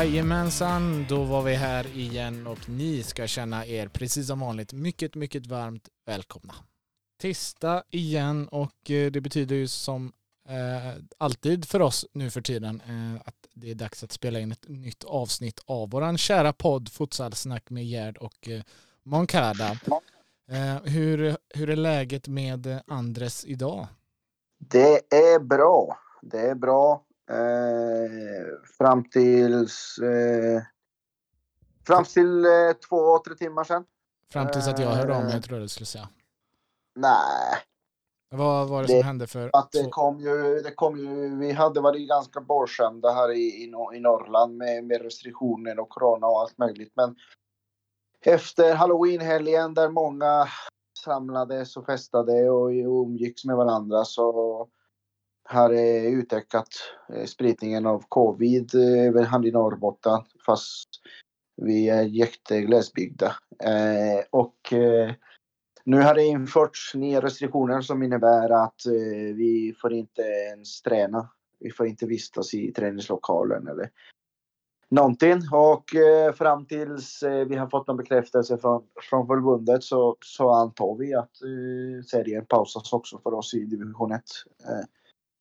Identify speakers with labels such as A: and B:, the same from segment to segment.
A: Jajamensan, då var vi här igen och ni ska känna er precis som vanligt mycket, mycket varmt välkomna. Tisdag igen och eh, det betyder ju som eh, alltid för oss nu för tiden eh, att det är dags att spela in ett nytt avsnitt av våran kära podd Futsalsnack med Gerd och eh, Moncada. Eh, hur, hur är läget med Andres idag?
B: Det är bra. Det är bra. Eh, fram tills... Eh, fram till eh, två, tre timmar sedan.
A: Fram tills att jag hörde av mig, tror jag du skulle säga.
B: Nej,
A: Vad var det,
B: Det-
A: som hände för...
B: att det kom ju... Det kom ju vi hade varit ganska bortskämda här i, i Norrland med, med restriktioner och corona och allt möjligt. Men efter halloweenhelgen där många samlades och festade och umgicks med varandra så har utökat eh, spridningen av covid eh, över hand i Norrbotten fast vi är jätteglesbygda. Eh, och eh, nu har det införts nya restriktioner som innebär att eh, vi får inte ens träna. Vi får inte vistas i träningslokalen eller någonting. Och eh, fram tills eh, vi har fått någon bekräftelse från, från förbundet så, så antar vi att eh, serien pausas också för oss i division 1.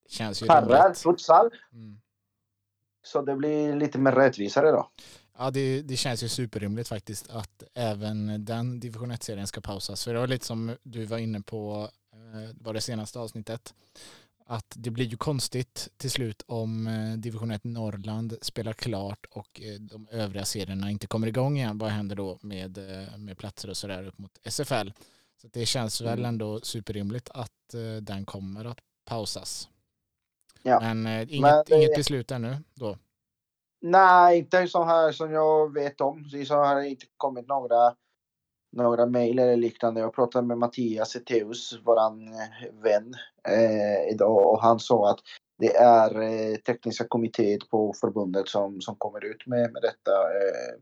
A: Känns ju rimligt.
B: futsal.
A: Mm.
B: Så det blir lite mer rättvisare då.
A: Ja, det, det känns ju superrimligt faktiskt att även den division 1-serien ska pausas. För det var lite som du var inne på, eh, var det senaste avsnittet, att det blir ju konstigt till slut om eh, division 1 Norrland spelar klart och eh, de övriga serierna inte kommer igång igen. Vad händer då med, med platser och sådär upp mot SFL? Så det känns väl
B: Mm.
A: ändå superrimligt att den kommer att pausas.
B: Ja.
A: Men, eh, inget,
B: Men det-
A: inget beslut ännu då.
B: Nej, inte så här som jag vet om. Så har det inte kommit några, några mejl eller liknande. Jag pratade med Mattias Eteus, våran eh, vän, eh, idag och han sa att det är eh, tekniska kommittéet på förbundet som, som kommer ut med, med detta. Eh,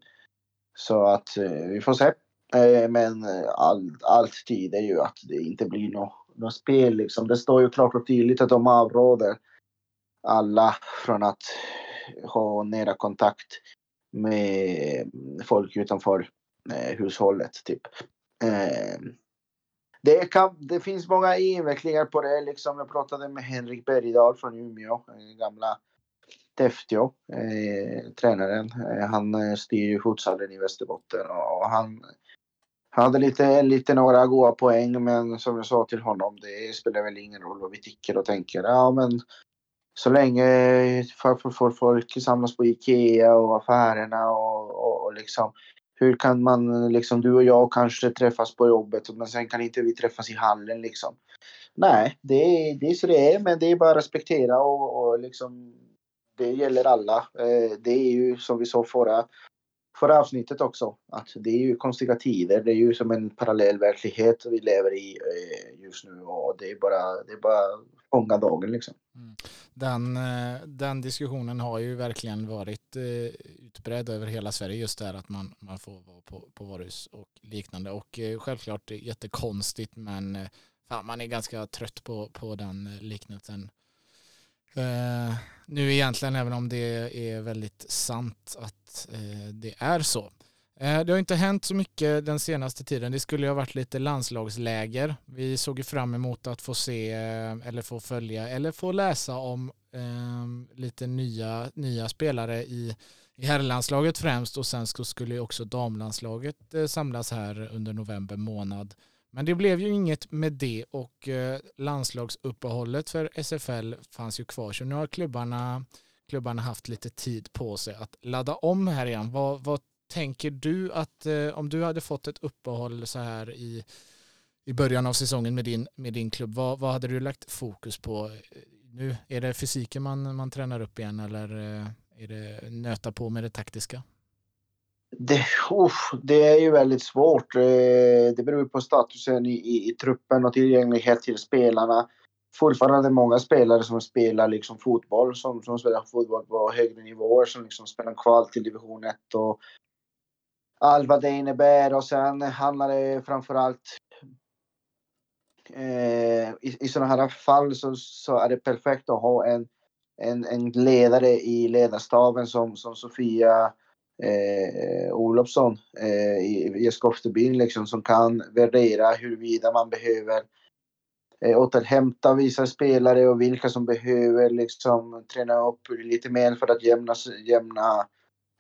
B: så att eh, vi får se. Eh, men eh, all, allt tyder ju att det inte blir något nå spel. Liksom. Det står ju klart och tydligt att de avråder alla från att ha nära kontakt med folk utanför eh, hushållet. Typ. Eh, det, kan, det finns många invecklingar på det. Liksom jag pratade med Henrik Bergdahl från Umeå, eh, gamla Täftio, eh, tränaren. Eh, han eh, styr ju futsalen i Västerbotten och, och han hade lite, lite några goda poäng men som jag sa till honom det spelar väl ingen roll vad vi tycker och tänker. Ja men så länge folk samlas på Ikea och affärerna och, och, och liksom hur kan man liksom du och jag kanske träffas på jobbet men sen kan inte vi träffas i hallen liksom. Nej, det är, det är så det är men det är bara att respektera och, och liksom det gäller alla. Eh, det är ju som vi sa förra, förra avsnittet också att det är ju konstiga tider. Det är ju som en parallell verklighet vi lever i eh, just nu och det är bara, det är bara fånga dagen liksom. Mm.
A: Den, eh, den diskussionen har ju verkligen varit eh, utbredd över hela Sverige just där att man, man får vara på, på varuhus och liknande och eh, självklart jättekonstigt men fan, man är ganska trött på, på den liknelsen. Uh, nu egentligen även om det är väldigt sant att uh, det är så. Eh, det har inte hänt så mycket den senaste tiden. Det skulle ju ha varit lite landslagsläger. Vi såg ju fram emot att få se eh, eller få följa eller få läsa om eh, lite nya, nya spelare i, i herrlandslaget främst och sen så skulle ju också damlandslaget eh, samlas här under november månad. Men det blev ju inget med det och landslagsuppehållet för SFL fanns ju kvar så nu har klubbarna, klubbarna haft lite tid på sig att ladda om här igen. Vad, vad tänker du att eh, om du hade fått ett uppehåll så här i, i början av säsongen med din, med din klubb, vad, vad hade du lagt fokus på? Nu är det fysiken man, man tränar upp igen eller eh, är det nöta på med det taktiska?
B: Det, uff, det är ju väldigt svårt. Eh, det beror på statusen i, i, i truppen och tillgänglighet till spelarna. Fortfarande många spelare som spelar liksom fotboll, som, som spelar fotboll på högre nivåer, som liksom spelar kval till division 1 och allt vad det innebär. Och sen handlar det framförallt eh, i, i sådana här fall så, så är det perfekt att ha en en, en ledare i ledarstaben som, som Sofia eh, Olofsson eh, i, i Skoftebyn liksom, som kan värdera huruvida man behöver eh, återhämta vissa spelare och vilka som behöver liksom träna upp lite mer för att jämna, jämna eh,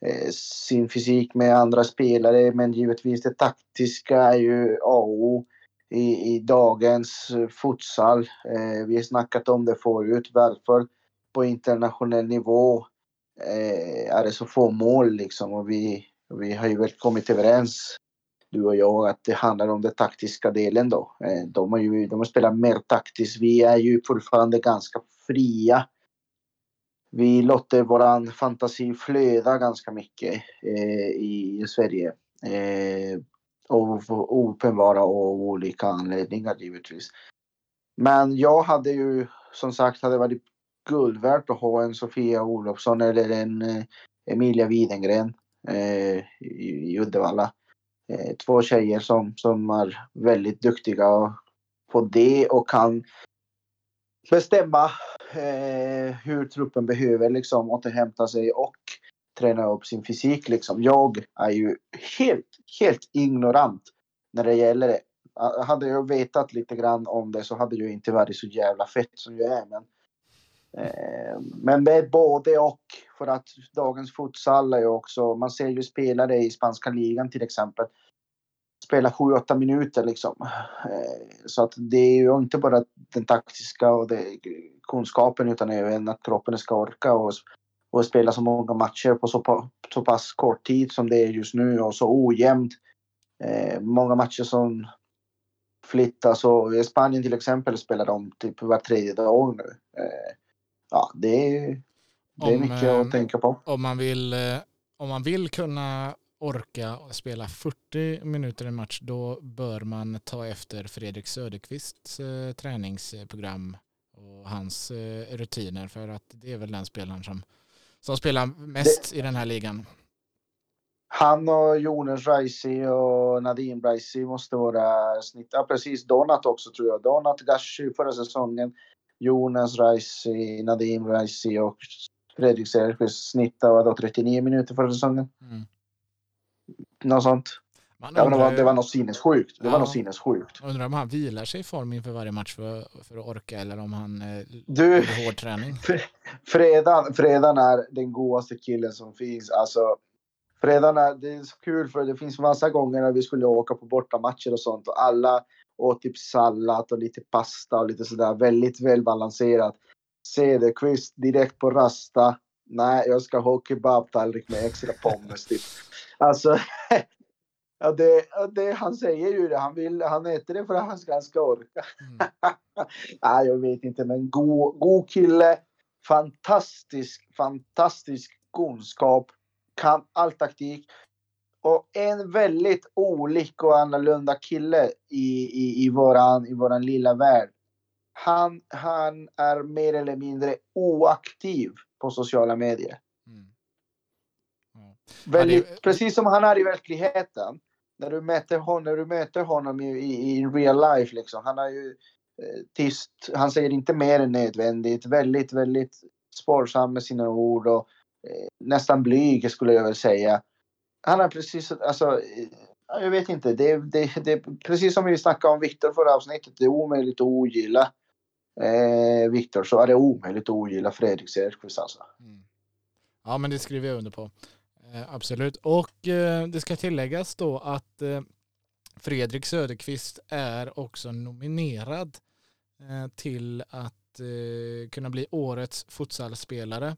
B: Eh, sin fysik med andra spelare. Men givetvis det taktiska är ju A och O i, i dagens eh, futsal. Eh, vi har snackat om det förut. Varför på internationell nivå eh, är det så få mål liksom och vi, vi har ju väl kommit överens du och jag att det handlar om den taktiska delen då. Eh, de har ju de har spelat mer taktiskt. Vi är ju fortfarande ganska fria. Vi låter våran fantasi flöda ganska mycket eh, i Sverige. Eh, av uppenbara och olika anledningar givetvis. Men jag hade ju som sagt hade varit guld värt att ha en Sofia Olofsson eller en eh, Emilia Widengren eh, i, i Uddevalla. Eh, två tjejer som, som är väldigt duktiga på det och kan bestämma eh, hur truppen behöver liksom återhämta sig och träna upp sin fysik. Liksom. Jag är ju helt, helt ignorant när det gäller det. Hade jag vetat lite grann om det så hade jag inte varit så jävla fett som jag är. Men, eh, men med både och. För att dagens futsal är ju också, man ser ju spelare i spanska ligan till exempel spela 7-8 minuter liksom. Eh, så att det är ju inte bara den taktiska och det, kunskapen utan även att kroppen ska orka och och spela så många matcher på så, så pass kort tid som det är just nu och så ojämnt. Eh, många matcher som flyttas och i Spanien till exempel spelar de typ var tredje dag nu. Eh, ja, det är, det är om, mycket att eh, tänka på.
A: Om man vill, eh, om man vill kunna orka spela 40 minuter i match då bör man ta efter Fredrik Söderqvists eh, träningsprogram och hans eh, rutiner för att det är väl den spelaren som som spelar mest det, i den här ligan.
B: Han och Jonas Reisi och Nadine Reisi måste vara snitt. Ja, precis. Donat också tror jag. Donat Gashi förra säsongen. Jonas Reisi, Nadine Reisi och Fredrik Selqvist snittade då 39 minuter förra säsongen. Mm. Något sånt. Undrar, ja, det, var, det var något sinnessjukt. Det ja, var något sinnessjukt.
A: Undrar om han vilar sig i form inför varje match för, för att orka eller om han eh, du, hård träning.
B: Fredan, fredan är den godaste killen som finns. Alltså, fredan är, det är så kul för det finns massa gånger när vi skulle åka på bortamatcher och sånt och alla åt typ sallad och lite pasta och lite sådär väldigt välbalanserat. Cederqvist direkt på rasta. Nej, jag ska ha kebabtallrik med extra pommes typ. Alltså, Ja, det, det, han säger ju det. Han, vill, han äter det för att han ska, han ska orka. Mm. Nej, jag vet inte, men god, god kille. Fantastisk, fantastisk kunskap. Kan all taktik. Och en väldigt olik och annorlunda kille i, i, i, våran, i våran lilla värld. Han, han är mer eller mindre oaktiv på sociala medier. Mm. Mm. Väldigt, ja, det... Precis som han är i verkligheten när du möter honom, när du möter honom i, i, i real life liksom. Han är ju eh, tyst. Han säger inte mer än nödvändigt. Väldigt, väldigt sparsam med sina ord och eh, nästan blyg skulle jag väl säga. Han är precis, alltså, eh, jag vet inte. Det, det, det, precis som vi snackade om Viktor förra avsnittet. Det är omöjligt att ogilla eh, Viktor så är det omöjligt att ogilla Fredrik Selqvist alltså. Mm.
A: Ja men det skriver jag under på. Eh, absolut. Och eh, det ska tilläggas då att eh, Fredrik Söderqvist är också nominerad eh, till att eh, kunna bli årets futsalspelare.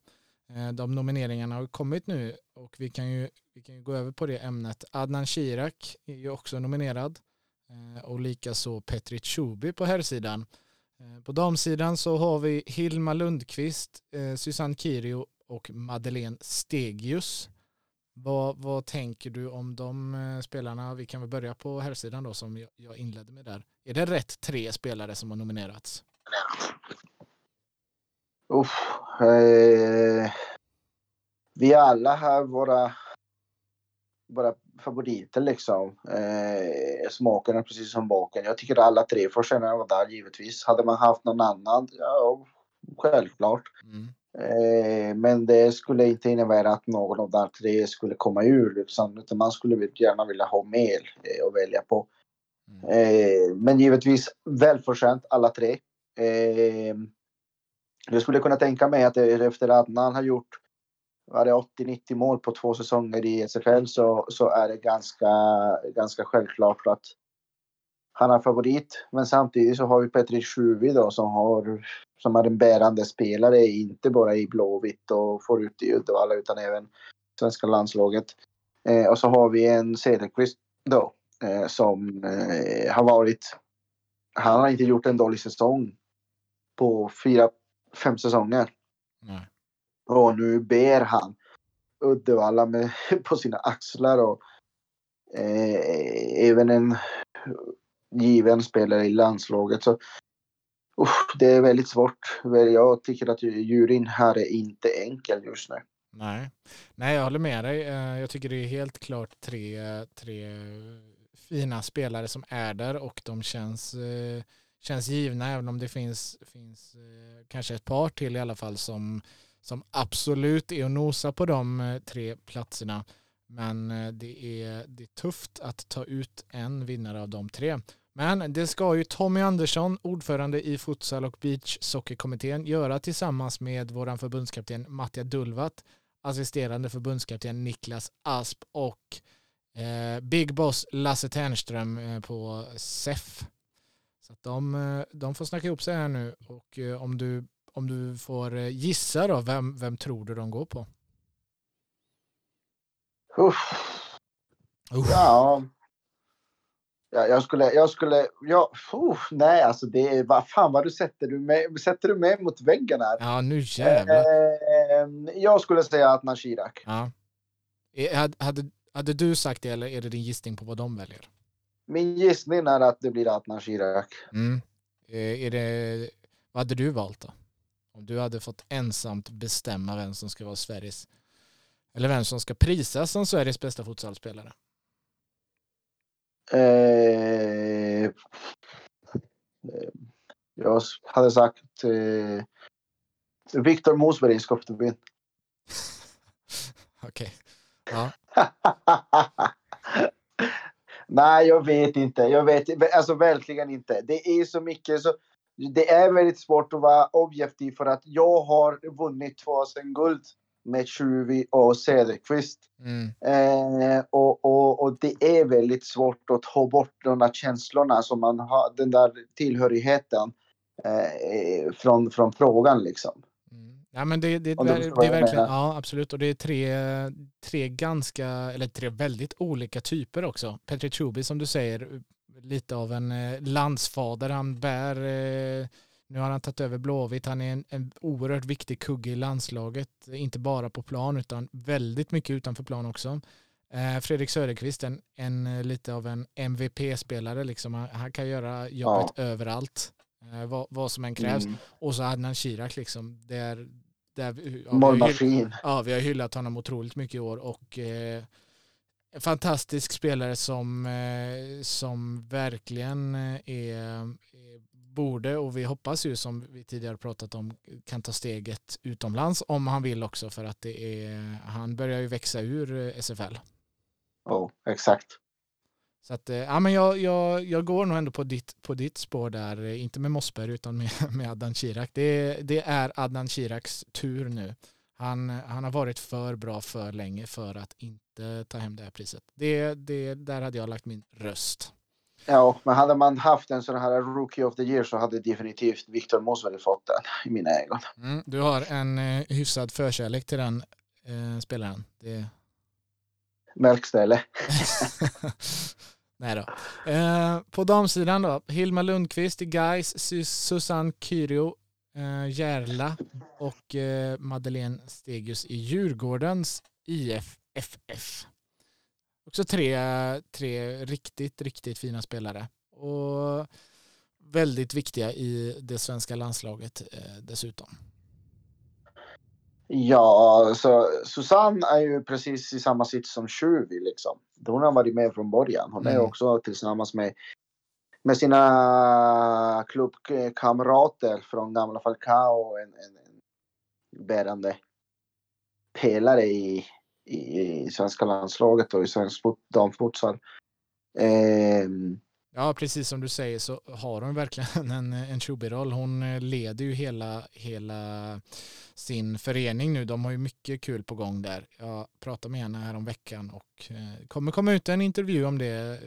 A: Eh, de nomineringarna har kommit nu och vi kan ju, vi kan ju gå över på det ämnet. Adnan Shirak är ju också nominerad och likaså Petri Chubi på herrsidan. Eh, på damsidan så har vi Hilma Lundqvist, eh, Susanne Kirio och Madeleine Stegius. Vad, vad tänker du om de eh, spelarna? Vi kan väl börja på herrsidan då som jag inledde med där. Är det rätt tre spelare som har nominerats?
B: Uff, eh, vi alla har våra, våra favoriter liksom. Eh, smaken är precis som baken. Jag tycker alla tre får känna var där givetvis. Hade man haft någon annan, ja självklart. Mm. Eh, men det skulle inte innebära att någon av de tre skulle komma ur. Liksom, utan man skulle gärna vilja ha mer eh, att välja på. Mm. Eh, men givetvis välförtjänt alla tre. Eh, jag skulle kunna tänka mig att efter att han har gjort 80-90 mål på två säsonger i SFL så, så är det ganska, ganska självklart att han är favorit. Men samtidigt så har vi Petri Schuvi, då som, har, som är en bärande spelare, inte bara i Blåvitt och får ut i Uddevalla utan även svenska landslaget. Eh, och så har vi en Cederqvist då eh, som eh, har varit... Han har inte gjort en dålig säsong på fyra, fem säsonger. Nej. Och nu ber han Uddevalla med, på sina axlar och eh, även en given spelare i landslaget. Så uh, det är väldigt svårt. Jag tycker att juryn här är inte enkel just nu.
A: Nej, Nej jag håller med dig. Eh, jag tycker det är helt klart tre, tre fina spelare som är där och de känns, eh, känns givna även om det finns, finns eh, kanske ett par till i alla fall som, som absolut är att nosa på de eh, tre platserna. Men eh, det är, det är tufft att ta ut en vinnare av de tre. Men det ska ju Tommy Andersson, ordförande i futsal och beachsockerkommittén, göra tillsammans med vår förbundskapten Mattia Dulvat, assisterande förbundskapten Niklas Asp och eh, Big Boss Lasse Ternström eh, på SEF. Så att de, eh, de får snacka ihop sig här nu och eh, om du, om du får eh, gissa då, vem, vem tror du de går på?
B: Uff. Uff. Ja, Ja, jag skulle, jag skulle, ja, oh, nej alltså det är, vad fan vad du sätter du med, sätter du med mot väggen här.
A: Ja, nu jävlar.
B: Eh, jag skulle säga att Nashirak.
A: Ja. Hade, hade, hade du sagt det eller är det din gissning på vad de väljer?
B: Min gissning är att det blir Adnan Shirak.
A: Mm. Eh, är det, vad hade du valt då? Om du hade fått ensamt bestämma vem som ska vara Sveriges, eller vem som ska prisas som Sveriges bästa futsalspelare?
B: Eh, jag hade sagt eh, Viktor Mosberg i Skoftebyn.
A: Okej. Ja.
B: Nej, jag vet inte. Jag vet alltså verkligen inte. Det är så mycket så. Det är väldigt svårt att vara objektiv för att jag har vunnit två guld med Tjuvi och Cederqvist. Mm. Eh, och, och, och det är väldigt svårt att ta bort de där känslorna som man har, den där tillhörigheten eh, från, från frågan liksom.
A: Mm. Ja men det, det, det, det är verkligen, ja absolut och det är tre, tre ganska, eller tre väldigt olika typer också. Petri Tjubi som du säger, lite av en eh, landsfader, han bär eh, nu har han tagit över Blåvitt. Han är en, en oerhört viktig kugge i landslaget. Inte bara på plan utan väldigt mycket utanför plan också. Eh, Fredrik Söderqvist, en, en, eh, lite av en MVP-spelare. Liksom. Han, han, kan göra jobbet ja. överallt. Eh, vad, vad, som än krävs. Mm. Och så Adnan Shirak. Liksom. Där, där, ja,
B: Målmaskin.
A: Ja, vi har hyllat honom otroligt mycket i år. Och, eh, en fantastisk spelare som, eh, som verkligen är borde och vi hoppas ju som vi tidigare pratat om kan ta steget utomlands om han vill också för att det är, han börjar ju växa ur eh, SFL.
B: Ja, oh, exakt.
A: Så att, eh, ja men jag, jag, jag går nog ändå på ditt, på ditt spår där, eh, inte med Mossberg utan med, med Adnan Kirak. Det, det är Adnan Kiraks tur nu. Han, han har varit för bra för länge för att inte ta hem det här priset. Det, det, där hade jag lagt min röst.
B: Ja, men hade man haft en sån här Rookie of the Year så hade definitivt Victor Mosberg fått den i mina ögon.
A: Mm, du har en eh, hyfsad förkärlek till den eh, spelaren. Det...
B: Märkställe.
A: Nej då. Eh, på damsidan då, Hilma Lundqvist i Gais, Susanne Kyrio, eh, Järla och eh, Madeleine Stegius i Djurgårdens IFFF. Också tre, tre riktigt, riktigt fina spelare. Och väldigt viktiga i det svenska landslaget eh, dessutom.
B: Ja, så Susanne är ju precis i samma sits som Tjuvi liksom. Hon har varit med från början. Hon är mm. också tillsammans med, med sina klubbkamrater från gamla Falcao en, en, bärande pelare i, i, i svenska landslaget och i svensk damfotboll. Eh,
A: Ja, precis som du säger så har hon verkligen en, en roll. Hon eh, leder ju hela, hela sin förening nu. De har ju mycket kul på gång där. Jag pratade med henne här om veckan och eh, kommer komma ut en intervju om det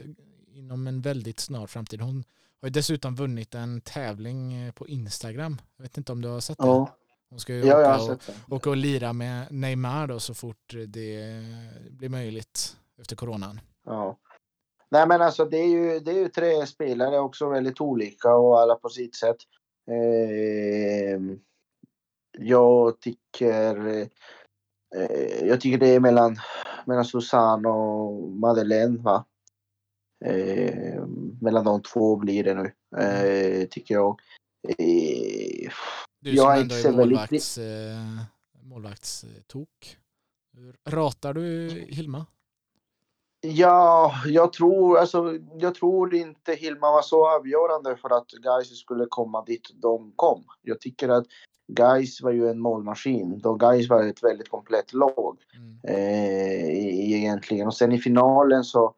A: inom en väldigt snar framtid. Hon har ju dessutom vunnit en tävling eh, på Instagram. Jag vet inte om du har sett det? Ja. Hon ska ju ja, åka, och, åka och lira med Neymar då så fort det blir möjligt efter coronan.
B: Ja. Nej men alltså det är ju, det är ju tre spelare också väldigt olika och alla på sitt sätt. Eh, jag tycker eh, jag tycker det är mellan, mellan Susanne och Madeleine va. Eh, mellan de två blir det nu, eh, tycker jag.
A: Du som jag ändå är målvakts, väldigt... Eh, målvaktstok. Ratar du Hilma?
B: Ja, jag tror, alltså, jag tror inte Hilma var så avgörande för att Gais skulle komma dit de kom. Jag tycker att Gais var ju en målmaskin. Då Gais var ett väldigt komplett lag mm. eh, egentligen. Och sen i finalen så,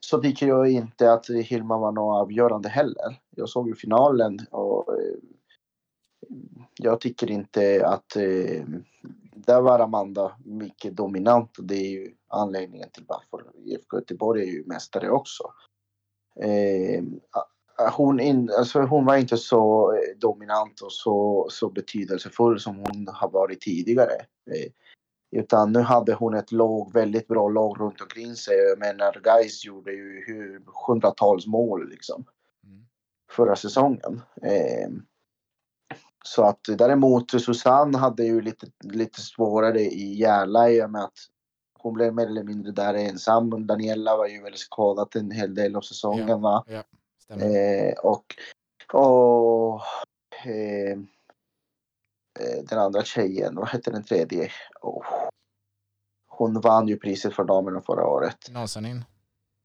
B: så tycker jag inte att Hilma var något avgörande heller. Jag såg ju finalen och jag tycker inte att eh, där var Amanda mycket dominant och det är ju anledningen till varför IFK Göteborg är ju mästare också. Eh, hon, in, alltså hon var inte så dominant och så, så betydelsefull som hon har varit tidigare. Eh, utan nu hade hon ett lag, väldigt bra lag runt omkring sig. Jag menar, Gais gjorde ju hundratals mål liksom. Mm. Förra säsongen. Eh, så att däremot Susanne hade ju lite, lite svårare i Järla i och med att hon blev mer eller mindre där ensam. Daniela var ju väl skadad en hel del av säsongen ja, va? Ja, eh, och och eh, eh, den andra tjejen, vad hette den tredje? Oh. Hon vann ju priset för damerna förra året.
A: Nazanin.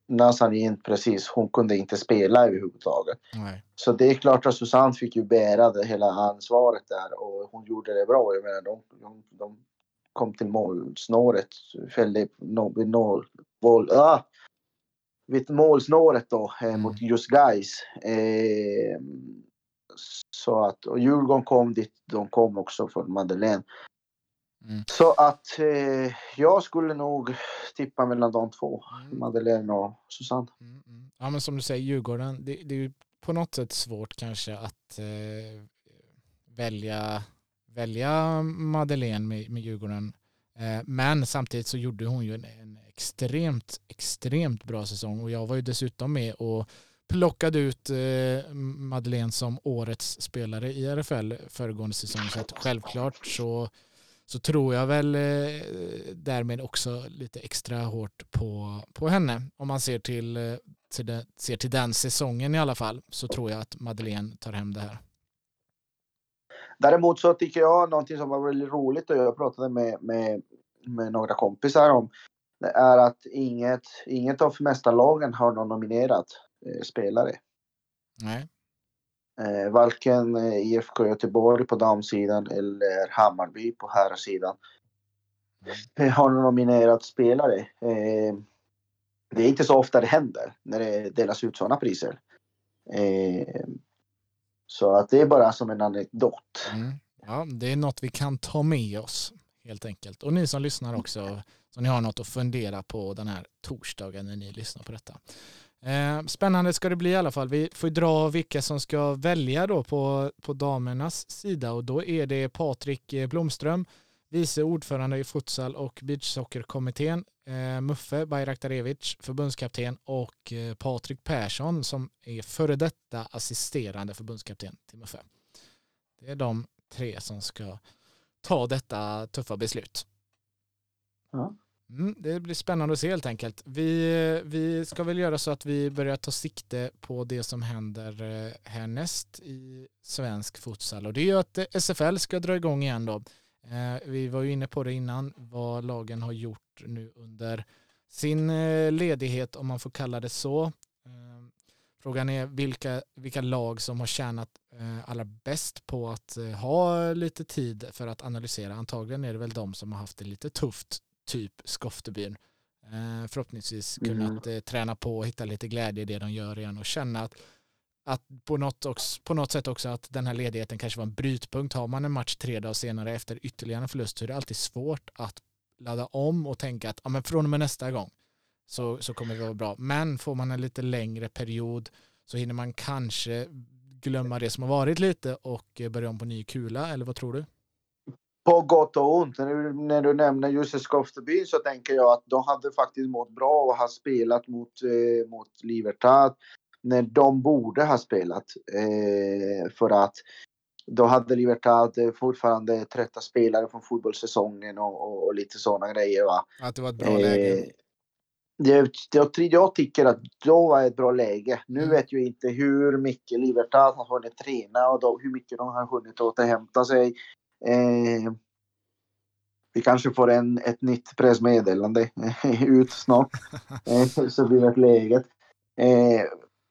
B: Nazanin, precis. Hon kunde inte spela överhuvudtaget. Nej. Så det är klart att Susanne fick ju bära det hela ansvaret där och hon gjorde det bra. Jag menar, de, de, de kom till målsnåret, fällde vid noll, mål, ah, vid målsnåret då eh, mm. mot just guys. Eh, så att, och Djurgården kom dit, de kom också från Madeleine. Mm. Så att eh, jag skulle nog tippa mellan de två, mm. Madeleine och Susanne.
A: Mm, mm. Ja men som du säger, Djurgården, det, det är ju på något sätt svårt kanske att eh, välja välja Madeleine med, med Djurgården. Eh, men samtidigt så gjorde hon ju en, en, extremt, extremt bra säsong och jag var ju dessutom med och plockade ut eh, Madeleine som årets spelare i RFL föregående säsong. Så att självklart så, så tror jag väl eh, därmed också lite extra hårt på, på henne. Om man ser till, till, det, ser till den säsongen i alla fall så tror jag att Madeleine tar hem det här.
B: Däremot så tycker jag någonting som var väldigt roligt och jag pratade med, med, med några kompisar om det är att inget, inget av mästarlagen har någon nominerat eh, spelare.
A: Nej.
B: Eh, varken eh, IFK Göteborg på damsidan eller Hammarby på herrsidan mm. har nominerat spelare. Eh, det är inte så ofta det händer när det delas ut sådana priser. Eh, så att det är bara som en anekdot.
A: Mm. Ja, det är något vi kan ta med oss helt enkelt. Och ni som lyssnar också, så ni har något att fundera på den här torsdagen när ni lyssnar på detta. Eh, spännande ska det bli i alla fall. Vi får dra vilka som ska välja då på, på damernas sida och då är det Patrik eh, Blomström, vice ordförande i futsal och beachsoccerkommittén, eh, Muffe Bayraktarevic, förbundskapten och Patrik Persson som är före detta assisterande förbundskapten till Muffe. Det är de tre som ska ta detta tuffa beslut. Ja. Mm, det blir spännande att se helt enkelt. Vi, vi ska väl göra så att vi börjar ta sikte på det som händer eh, härnäst i svensk futsal och det är ju att eh, SFL ska dra igång igen då. Eh, vi var ju inne på det innan, vad lagen har gjort nu under sin ledighet, om man får kalla det så. Ehm, frågan är vilka, vilka lag som har tjänat allra bäst på att ha lite tid för att analysera. Antagligen är det väl de som har haft det lite tufft, typ Skoftebyn. Eh, förhoppningsvis kunnat mm. träna på och hitta lite glädje i det de gör igen och känna att, att på, något också, på något sätt också att den här ledigheten kanske var en brytpunkt. Har man en match tre dagar senare efter ytterligare en förlust så är det alltid svårt att ladda om och tänka att ja, men från och med nästa gång så, så kommer det vara bra. Men får man en lite längre period så hinner man kanske glömma det som har varit lite och börja om på ny kula, eller vad tror du?
B: På gott och ont. När du, när du nämner Jussi Skofteby så tänker jag att de hade faktiskt mått bra och har spelat mot, eh, mot Libertad när de borde ha spelat. Eh, för att då hade Libertad fortfarande trötta spelare från fotbollssäsongen och, och, och lite sådana grejer. Va?
A: Att det var ett bra läge. Eh,
B: det, jag, jag tycker att då var ett bra läge. Nu mm. vet jag inte hur mycket Libertad har hunnit träna och då, hur mycket de har hunnit återhämta sig. Eh, vi kanske får en, ett nytt pressmeddelande ut snart. Eh, så blir det läget. Eh,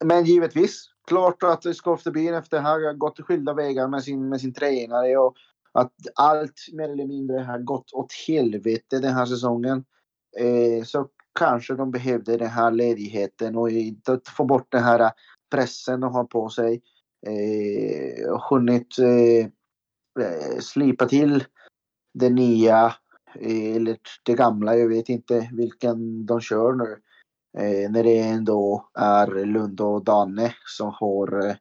B: men givetvis, klart att Skoftebyn efter att ha gått skilda vägar med sin, med sin tränare och att allt mer eller mindre har gått åt helvete den här säsongen. Eh, så kanske de behövde den här ledigheten och att få bort den här pressen de har på sig. Eh, hunnit eh, slipa till det nya eh, eller det gamla. Jag vet inte vilken de kör nu. Eh, när det ändå är Lund och Danne som har eh,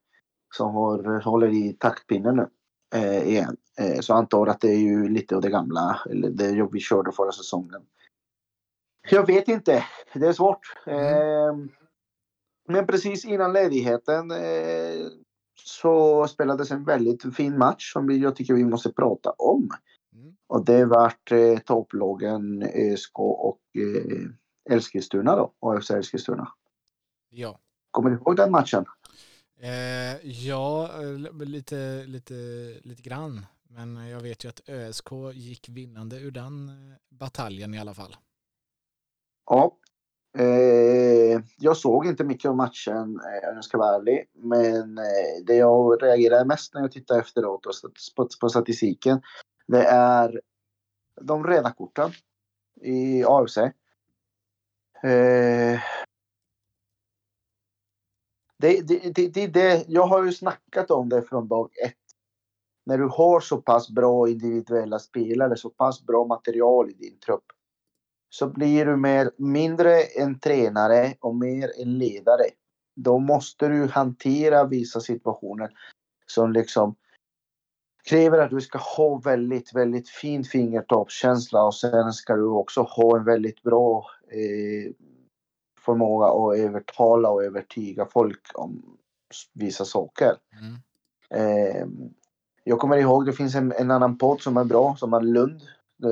B: som har, håller i taktpinnen nu eh, igen. Eh, så jag antar att det är ju lite av det gamla, eller det vi körde förra säsongen. Jag vet inte. Det är svårt. Mm. Eh, men precis innan ledigheten eh, så spelades en väldigt fin match som jag tycker vi måste prata om. Mm. Och det vart eh, topplagen ÖSK och eh, Eskilstuna då, AFC Eskilstuna.
A: Ja.
B: Kommer du ihåg den matchen?
A: Eh, ja, lite, lite, lite grann. Men jag vet ju att ÖSK gick vinnande ur den eh, bataljen i alla fall.
B: Ja. Eh, jag såg inte mycket av matchen eh, om jag ska vara ärlig. Men eh, det jag reagerade mest när jag tittade efteråt och på, på statistiken. Det är de röda korten i AFC. Eh, det, det, det, det, det, jag har ju snackat om det från dag ett. När du har så pass bra individuella spelare, så pass bra material i din trupp så blir du mer, mindre en tränare och mer en ledare. Då måste du hantera vissa situationer som liksom kräver att du ska ha väldigt, väldigt fin fingertoppskänsla och sen ska du också ha en väldigt bra eh, förmåga att övertala och övertyga folk om vissa saker. Mm. Eh, jag kommer ihåg, det finns en, en, annan podd som är bra, som är Lund,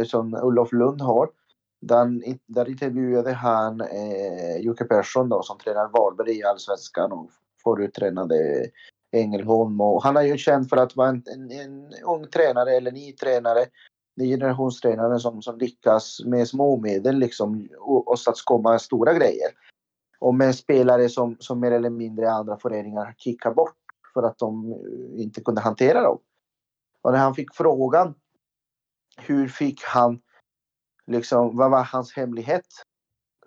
B: som Olof Lund har. Den, där intervjuade han eh, Jocke Persson då, som tränar Varberg i Allsvenskan och förut tränade Ängelholm. Och han är ju känd för att vara en, en, en ung tränare eller ny tränare. Ny generationstränare som, som lyckas med små medel liksom åstadkomma stora grejer. Och med spelare som, som mer eller mindre andra föreningar kickar bort för att de eh, inte kunde hantera dem. Och när han fick frågan hur fick han liksom, vad var hans hemlighet?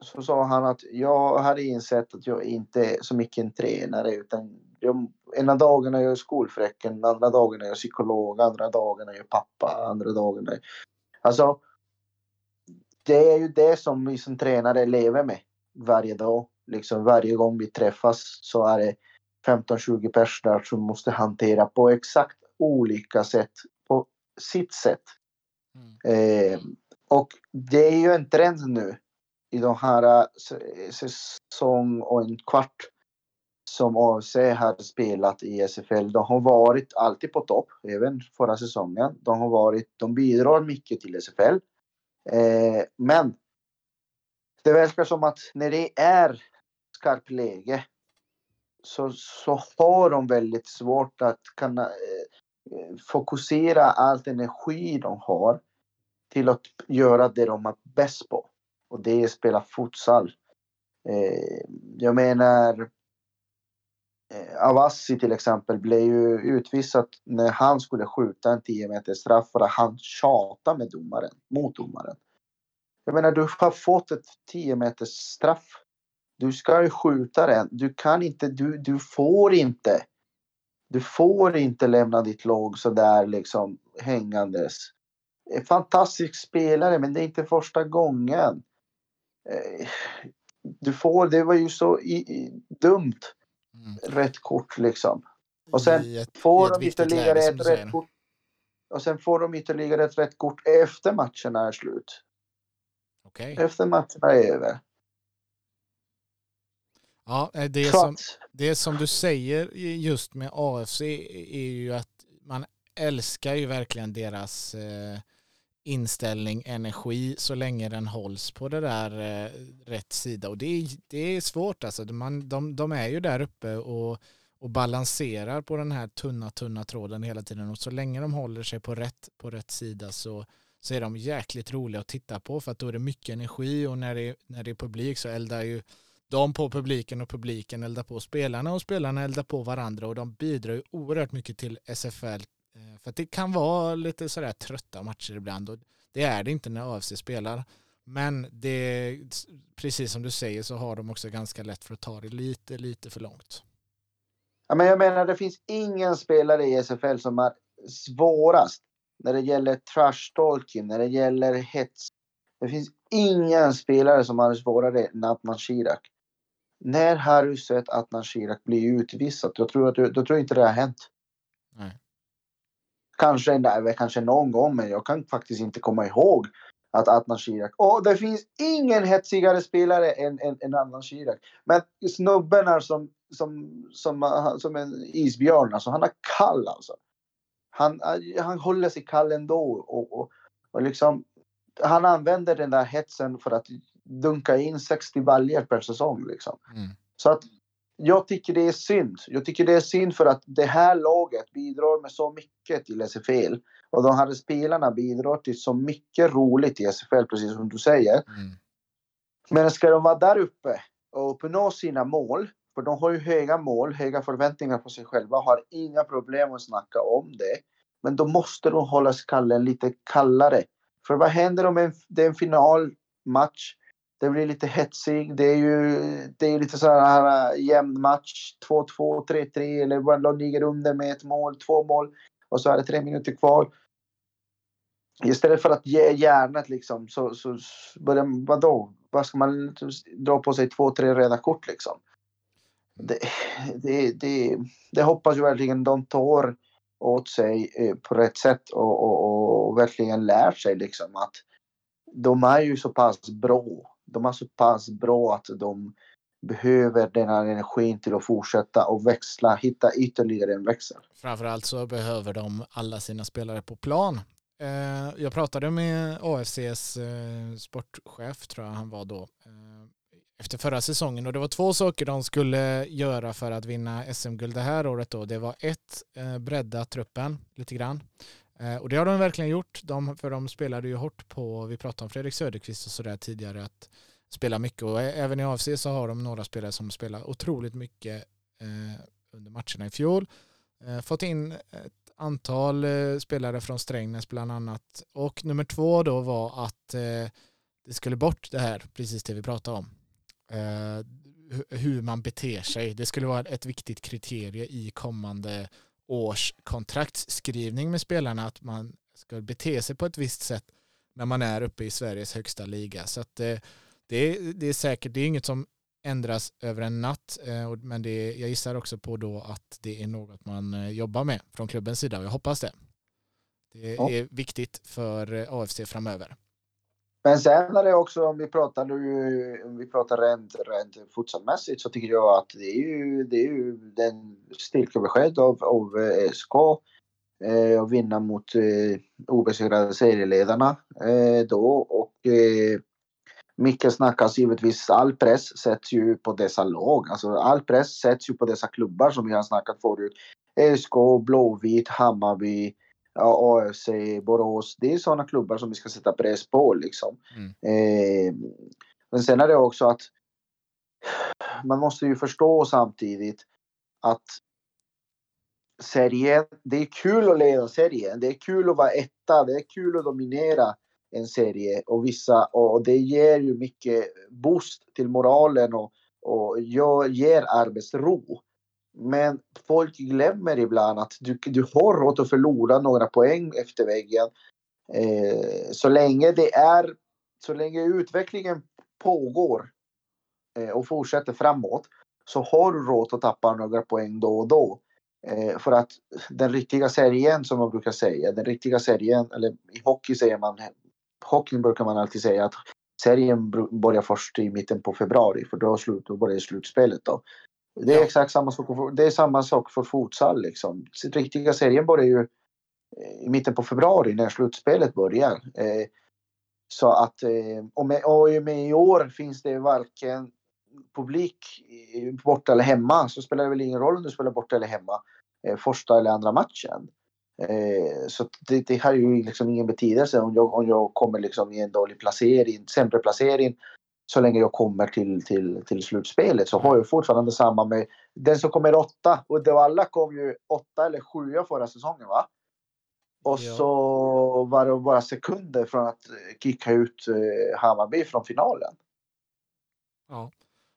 B: Så sa han att jag hade insett att jag inte är så mycket en tränare utan jag, ena dagen är jag skolfräcken, andra dagen är jag psykolog, andra dagen är jag pappa, andra dagen är... Alltså, det är ju det som vi som tränare lever med varje dag. Liksom varje gång vi träffas så är det 15-20 personer som måste hantera på exakt olika sätt, på sitt sätt. Mm. Eh, och det är ju en trend nu i de här äh, säsong och en kvart som AFC har spelat i SFL. De har varit alltid på topp, även förra säsongen. De har varit, de bidrar mycket till SFL. Eh, men det verkar som att när det är skarpt läge så, så har de väldigt svårt att kunna eh, eh fokusera all energi de har till att göra det de är bäst på. Och det är att spela futsal. Eh, jag menar, eh, Avassi till exempel blev ju utvisad när han skulle skjuta en 10 meter straff för att han tjatade med domaren, mot domaren. Jag menar, du har fått ett 10 meters straff. Du ska ju skjuta den. Du kan inte, du, du får inte. Du får inte lämna ditt lag så där liksom hängandes. Fantastisk spelare, men det är inte första gången. Eh, du får, det var ju så i, i, dumt. Mm. Rätt kort liksom. Och sen ett, får de ytterligare ett rätt kort. Och sen får de ytterligare ett rätt kort efter matcherna är slut.
A: Okay.
B: Efter matcherna är över.
A: Ja, eh, det som, det som du säger just med AFC är ju att man älskar ju verkligen deras eh, inställning, energi så länge den hålls på det där eh, rätt sida. Och det är, det är svårt alltså. Man, de, de är ju där uppe och, och balanserar på den här tunna, tunna tråden hela tiden. Och så länge de håller sig på rätt, på rätt sida så, så är de jäkligt roliga att titta på för att då är det mycket energi och när det, när det är publik så eldar ju de på publiken och publiken eldar på spelarna och spelarna eldar på varandra och de bidrar ju oerhört mycket till SFL för att det kan vara lite sådär trötta matcher ibland och det är det inte när AFC spelar. Men det, precis som du säger så har de också ganska lätt för att ta det lite, lite för långt.
B: Ja, men jag menar, det finns ingen spelare i SFL som är svårast när det gäller trash talking, när det gäller hets. Det finns ingen spelare som har svårare än Atman Shirak. När har du sett Adnan Shirak bli utvisad? Jag tror, att, jag tror inte det har hänt.
A: Nej.
B: Kanske, nej, kanske någon gång, men jag kan faktiskt inte komma ihåg att Adnan Shirak... Och det finns ingen hetsigare spelare än, än, än Adnan Shirak. Men snubben är som, som, som, som en isbjörn. Alltså, han är kall alltså. Han, han håller sig kall ändå. Och, och, och liksom, han använder den där hetsen för att dunka in 60 baljor per säsong. Liksom.
A: Mm.
B: Så att jag tycker det är synd. Jag tycker det är synd för att det här laget bidrar med så mycket till SFL. Och de här spelarna bidrar till så mycket roligt i SFL, precis som du säger.
A: Mm.
B: Men ska de vara där uppe och uppnå sina mål, för de har ju höga mål, höga förväntningar på sig själva, har inga problem att snacka om det. Men då måste de hålla skallen lite kallare. För vad händer om en, det är en finalmatch det blir lite hetsig. Det är ju det är lite så här jämn match. 2-2, 3-3 eller de ligger under med ett mål, två mål och så är det tre minuter kvar. Istället för att ge järnet liksom så, så börjar vadå? Vad ska man dra på sig två, tre röda kort liksom? Det, det, det, det hoppas jag verkligen de tar åt sig eh, på rätt sätt och, och, och verkligen lär sig liksom att de är ju så pass bra de är så pass bra att de behöver den här energin till att fortsätta och växla, hitta ytterligare en växel.
A: Framförallt så behöver de alla sina spelare på plan. Eh, jag pratade med AFCs eh, sportchef, tror jag han var då, eh, efter förra säsongen och det var två saker de skulle göra för att vinna SM-guld det här året. Då. Det var ett, bredda truppen lite grann. Eh, och det har de verkligen gjort, de, för de spelade ju hårt på, vi pratade om Fredrik Söderqvist och sådär tidigare, att spela mycket och även i AFC så har de några spelare som spelar otroligt mycket eh, under matcherna i fjol. Eh, fått in ett antal eh, spelare från Strängnäs bland annat och nummer två då var att eh, det skulle bort det här, precis det vi pratade om. Eh, hur man beter sig. Det skulle vara ett viktigt kriterie i kommande års kontraktsskrivning med spelarna att man ska bete sig på ett visst sätt när man är uppe i Sveriges högsta liga. Så att det är, det är säkert, det är inget som ändras över en natt, eh, men det är, jag gissar också på då att det är något man eh, jobbar med från klubbens sida och jag hoppas det. Det ja. är viktigt för eh, AFC framöver.
B: Men sen är det också, om vi pratar nu, om vi pratar rent, rent futsalmässigt så tycker jag att det är ju, det är ju den styrkebesked av, av eh, SK eh, att vinna mot eh, obesegrade serieledarna eh, då och eh, mycket snackas givetvis, all press sätts ju på dessa lag. Alltså all press sätts ju på dessa klubbar som vi har snackat förut. Eh, SK, Blåvitt, Hammarby, AFC, Borås. Det är sådana klubbar som vi ska sätta press på liksom.
A: Mm.
B: Eh, men sen är det också att man måste ju förstå samtidigt att serien, det är kul att leda serien. Det är kul att vara etta. Det är kul att dominera en serie och vissa och det ger ju mycket boost till moralen och, och ger arbetsro. Men folk glömmer ibland att du, du har råd att förlora några poäng efter väggen. Eh, så länge det är, så länge utvecklingen pågår eh, och fortsätter framåt så har du råd att tappa några poäng då och då. Eh, för att den riktiga serien som man brukar säga, den riktiga serien, eller i hockey säger man, hockeyn brukar man alltid säga att serien börjar först i mitten på februari för då, slut, då börjar slutspelet då. Det är ja. exakt samma sak, för, det är samma sak för futsal liksom. Riktiga serien börjar ju i mitten på februari när slutspelet börjar. Eh, så att och, med, och med i år finns det varken publik borta eller hemma så spelar det väl ingen roll om du spelar borta eller hemma eh, första eller andra matchen. Eh, så det, det har ju liksom ingen betydelse om jag, om jag kommer liksom i en dålig placering, sämre placering så länge jag kommer till, till, till slutspelet så har jag fortfarande samma med den som kommer åtta och då alla kom ju åtta eller sjua förra säsongen va? Och ja. så var det bara sekunder från att kicka ut eh, Hammarby från finalen.
A: Ja,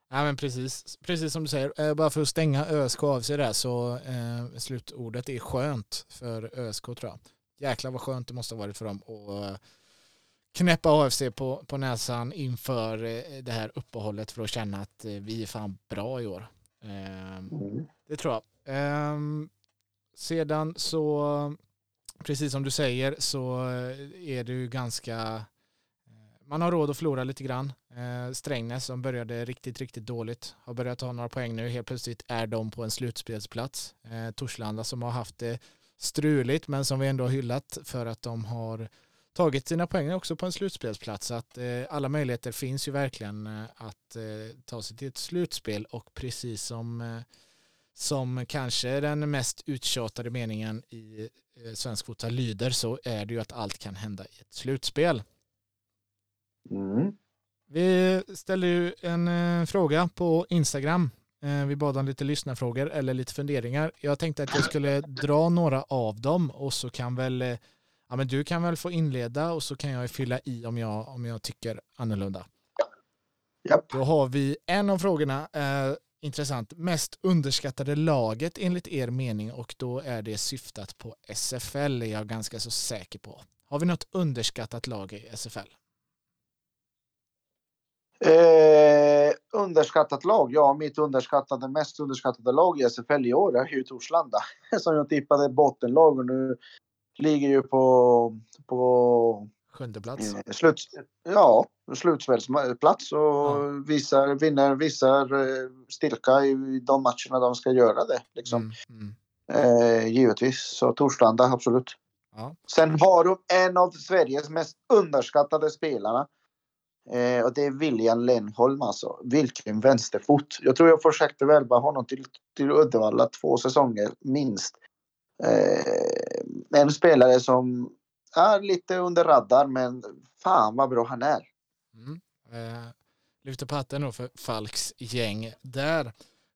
A: Ja, men precis. precis som du säger. Eh, bara för att stänga ÖSK av sig där så eh, slutordet är skönt för ÖSK tror jag. Jäklar vad skönt det måste ha varit för dem att eh, knäppa AFC på, på näsan inför eh, det här uppehållet för att känna att eh, vi är fan bra i år. Eh, mm. Det tror jag. Ehm, sedan så, precis som du säger, så är det ju ganska man har råd att förlora lite grann. Eh, Strängnäs som började riktigt, riktigt dåligt har börjat ta några poäng nu. Helt plötsligt är de på en slutspelsplats. Eh, Torslanda som har haft det struligt men som vi ändå har hyllat för att de har tagit sina poäng också på en slutspelsplats. Att eh, alla möjligheter finns ju verkligen eh, att eh, ta sig till ett slutspel och precis som eh, som kanske den mest uttjatade meningen i svensk fotboll lyder så är det ju att allt kan hända i ett slutspel. Mm. Vi ställde ju en eh, fråga på Instagram. Eh, vi bad om lite lyssnarfrågor eller lite funderingar. Jag tänkte att jag skulle dra några av dem och så kan väl eh, ja, men du kan väl få inleda och så kan jag fylla i om jag, om jag tycker annorlunda.
B: Japp.
A: Då har vi en av frågorna, eh, intressant, mest underskattade laget enligt er mening och då är det syftat på SFL är jag ganska så säker på. Har vi något underskattat lag i SFL?
B: Eh, underskattat lag? Ja, mitt underskattade, mest underskattade lag i SFL i år är ju Torslanda. Som jag tippade bottenlag och nu ligger ju på... på
A: Sjunde plats.
B: Eh, slut, ja, slutspelsplats och ja. visar, vinner, visar eh, styrka i de matcherna de ska göra det. Liksom. Mm, mm. Eh, givetvis, så Torslanda absolut. Ja. Sen har de en av Sveriges mest underskattade spelarna Eh, och det är William Lennholm alltså. Vilken vänsterfot. Jag tror jag försökte värva honom till, till Uddevalla två säsonger minst. Eh, en spelare som är lite under radar men fan vad bra han är.
A: Mm. Eh, lyfter på hatten då för Falks gäng där.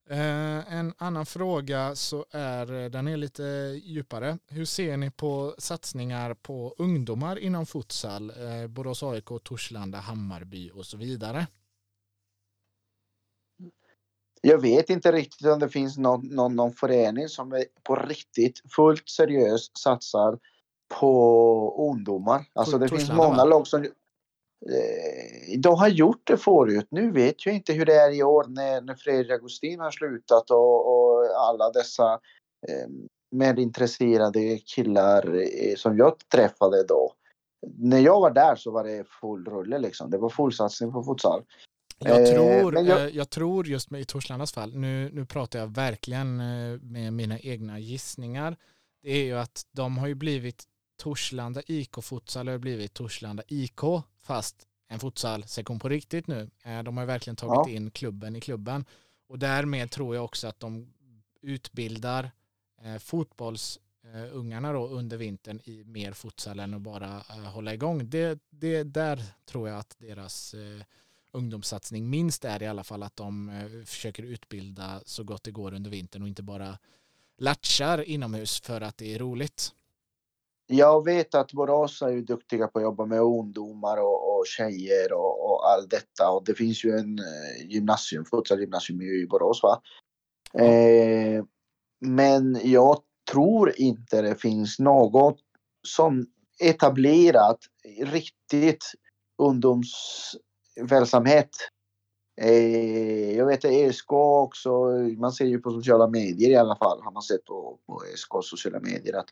A: Eh, en annan fråga så är, den är lite djupare. Hur ser ni på satsningar på ungdomar inom futsal? Eh, Borås AIK, Torslanda, Hammarby och så vidare.
B: Jag vet inte riktigt om det finns någon, någon, någon förening som är på riktigt fullt seriöst satsar på ungdomar. Alltså det finns många lag som Eh, de har gjort det förut. Nu vet jag inte hur det är i år när, när Fredrik Augustin har slutat och, och alla dessa eh, mer intresserade killar eh, som jag träffade då. När jag var där så var det full rulle liksom. Det var full satsning på futsal.
A: Jag eh, tror, eh, jag... jag... tror just med i Torslandas fall, nu, nu pratar jag verkligen eh, med mina egna gissningar, det är ju att de har ju blivit Torslanda IK Futsal har blivit Torslanda IK fast en futsal-sektion på riktigt nu. Eh, de har verkligen tagit ja. in klubben i klubben och därmed tror jag också att de utbildar eh, fotbollsungarna då under vintern i mer futsal än att bara eh, hålla igång. Det, det, där tror jag att deras ungdomssatsning minst är i alla fall att de eh, försöker utbilda så gott det går under vintern och inte bara latchar inomhus för att det är roligt.
B: Jag vet att Borås är duktiga på att jobba med ungdomar och, och tjejer och, och allt detta. Och det finns ju en eh, gymnasium, gymnasium i Borås va? Eh, men jag tror inte det finns något som etablerat riktigt ungdomsverksamhet. Eh, jag vet att ESK också, man ser ju på sociala medier i alla fall, har man sett på, på ESK sociala medier att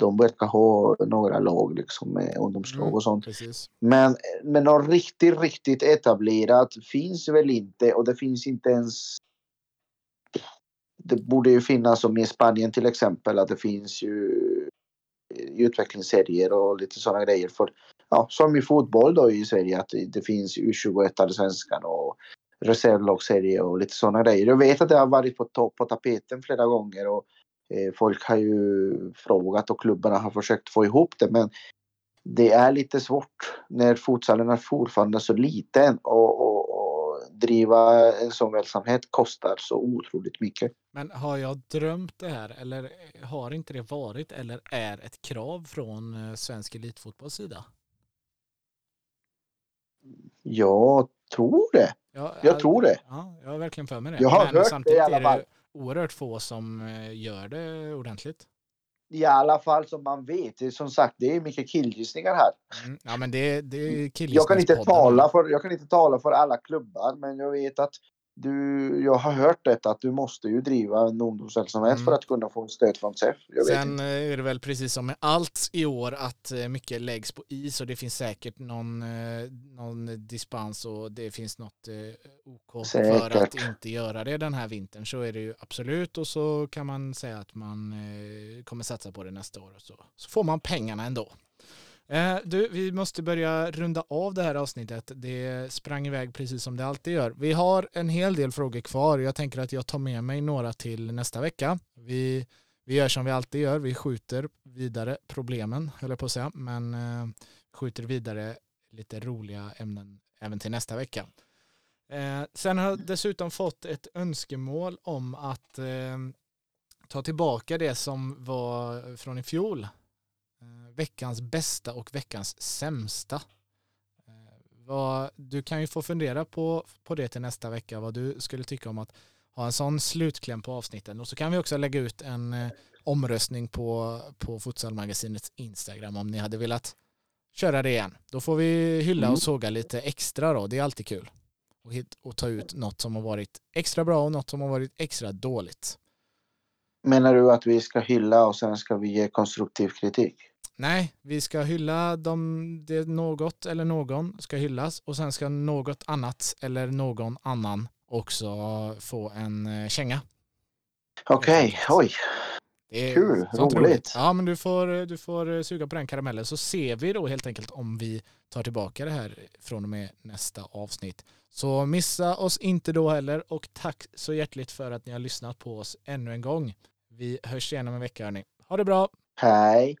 B: de verkar ha några lag liksom ungdomslag mm, och sånt.
A: Mm,
B: men, men något riktigt, riktigt etablerat finns väl inte och det finns inte ens det borde ju finnas som i Spanien till exempel att det finns ju Eh, utvecklingsserier och lite sådana grejer. För, ja, som i fotboll då i Sverige att det finns U21 svenskan och reservlagsserie och lite sådana grejer. Jag vet att det har varit på, på tapeten flera gånger och eh, folk har ju frågat och klubbarna har försökt få ihop det men det är lite svårt när futsalen är fortfarande så liten och, och driva en sån verksamhet kostar så otroligt mycket.
A: Men har jag drömt det här eller har inte det varit eller är ett krav från eh, svensk elitfotbolls sida?
B: Jag tror det. Ja, jag tror det.
A: Ja, jag har verkligen för mig det.
B: Jag har Men hört samtidigt det i alla fall. är det
A: oerhört få som eh, gör det ordentligt
B: i alla fall som man vet. Som sagt, det är mycket killgissningar här.
A: Mm, ja, men det, det är
B: jag kan inte tala för Jag kan inte tala för alla klubbar, men jag vet att du, jag har hört detta att du måste ju driva en ungdomsverksamhet mm. för att kunna få stöd från SEF.
A: Sen är det väl precis som med allt i år att eh, mycket läggs på is och det finns säkert någon, eh, någon dispens och det finns något eh, OK säkert. för att inte göra det den här vintern. Så är det ju absolut och så kan man säga att man kommer satsa på det nästa år och så, så får man pengarna ändå. Eh, du, vi måste börja runda av det här avsnittet. Det sprang iväg precis som det alltid gör. Vi har en hel del frågor kvar. Jag tänker att jag tar med mig några till nästa vecka. Vi, vi gör som vi alltid gör. Vi skjuter vidare problemen, höll jag på att säga, men eh, skjuter vidare lite roliga ämnen även till nästa vecka. Eh, sen har jag dessutom fått ett önskemål om att eh, ta tillbaka det som var från i fjol veckans bästa och veckans sämsta. Eh, du kan ju få fundera på, på det till nästa vecka, vad du skulle tycka om att ha en sån slutkläm på avsnitten. Och så kan vi också lägga ut en eh, omröstning på, på Futsalmagasinets Instagram om ni hade velat köra det igen. Då får vi hylla och mm. såga lite extra då, det är alltid kul. Och, hit, och ta ut något som har varit extra bra och något som har varit extra dåligt.
B: Menar du att vi ska hylla och sen ska vi ge konstruktiv kritik?
A: Nej, vi ska hylla dem, det något eller någon ska hyllas och sen ska något annat eller någon annan också få en eh, känga.
B: Okej, okay. oj. Det är Kul, roligt. roligt.
A: Ja, men du får, du får eh, suga på den karamellen så ser vi då helt enkelt om vi tar tillbaka det här från och med nästa avsnitt. Så missa oss inte då heller och tack så hjärtligt för att ni har lyssnat på oss ännu en gång. Vi hörs igen om en vecka hörni. Ha det bra!
B: Hej!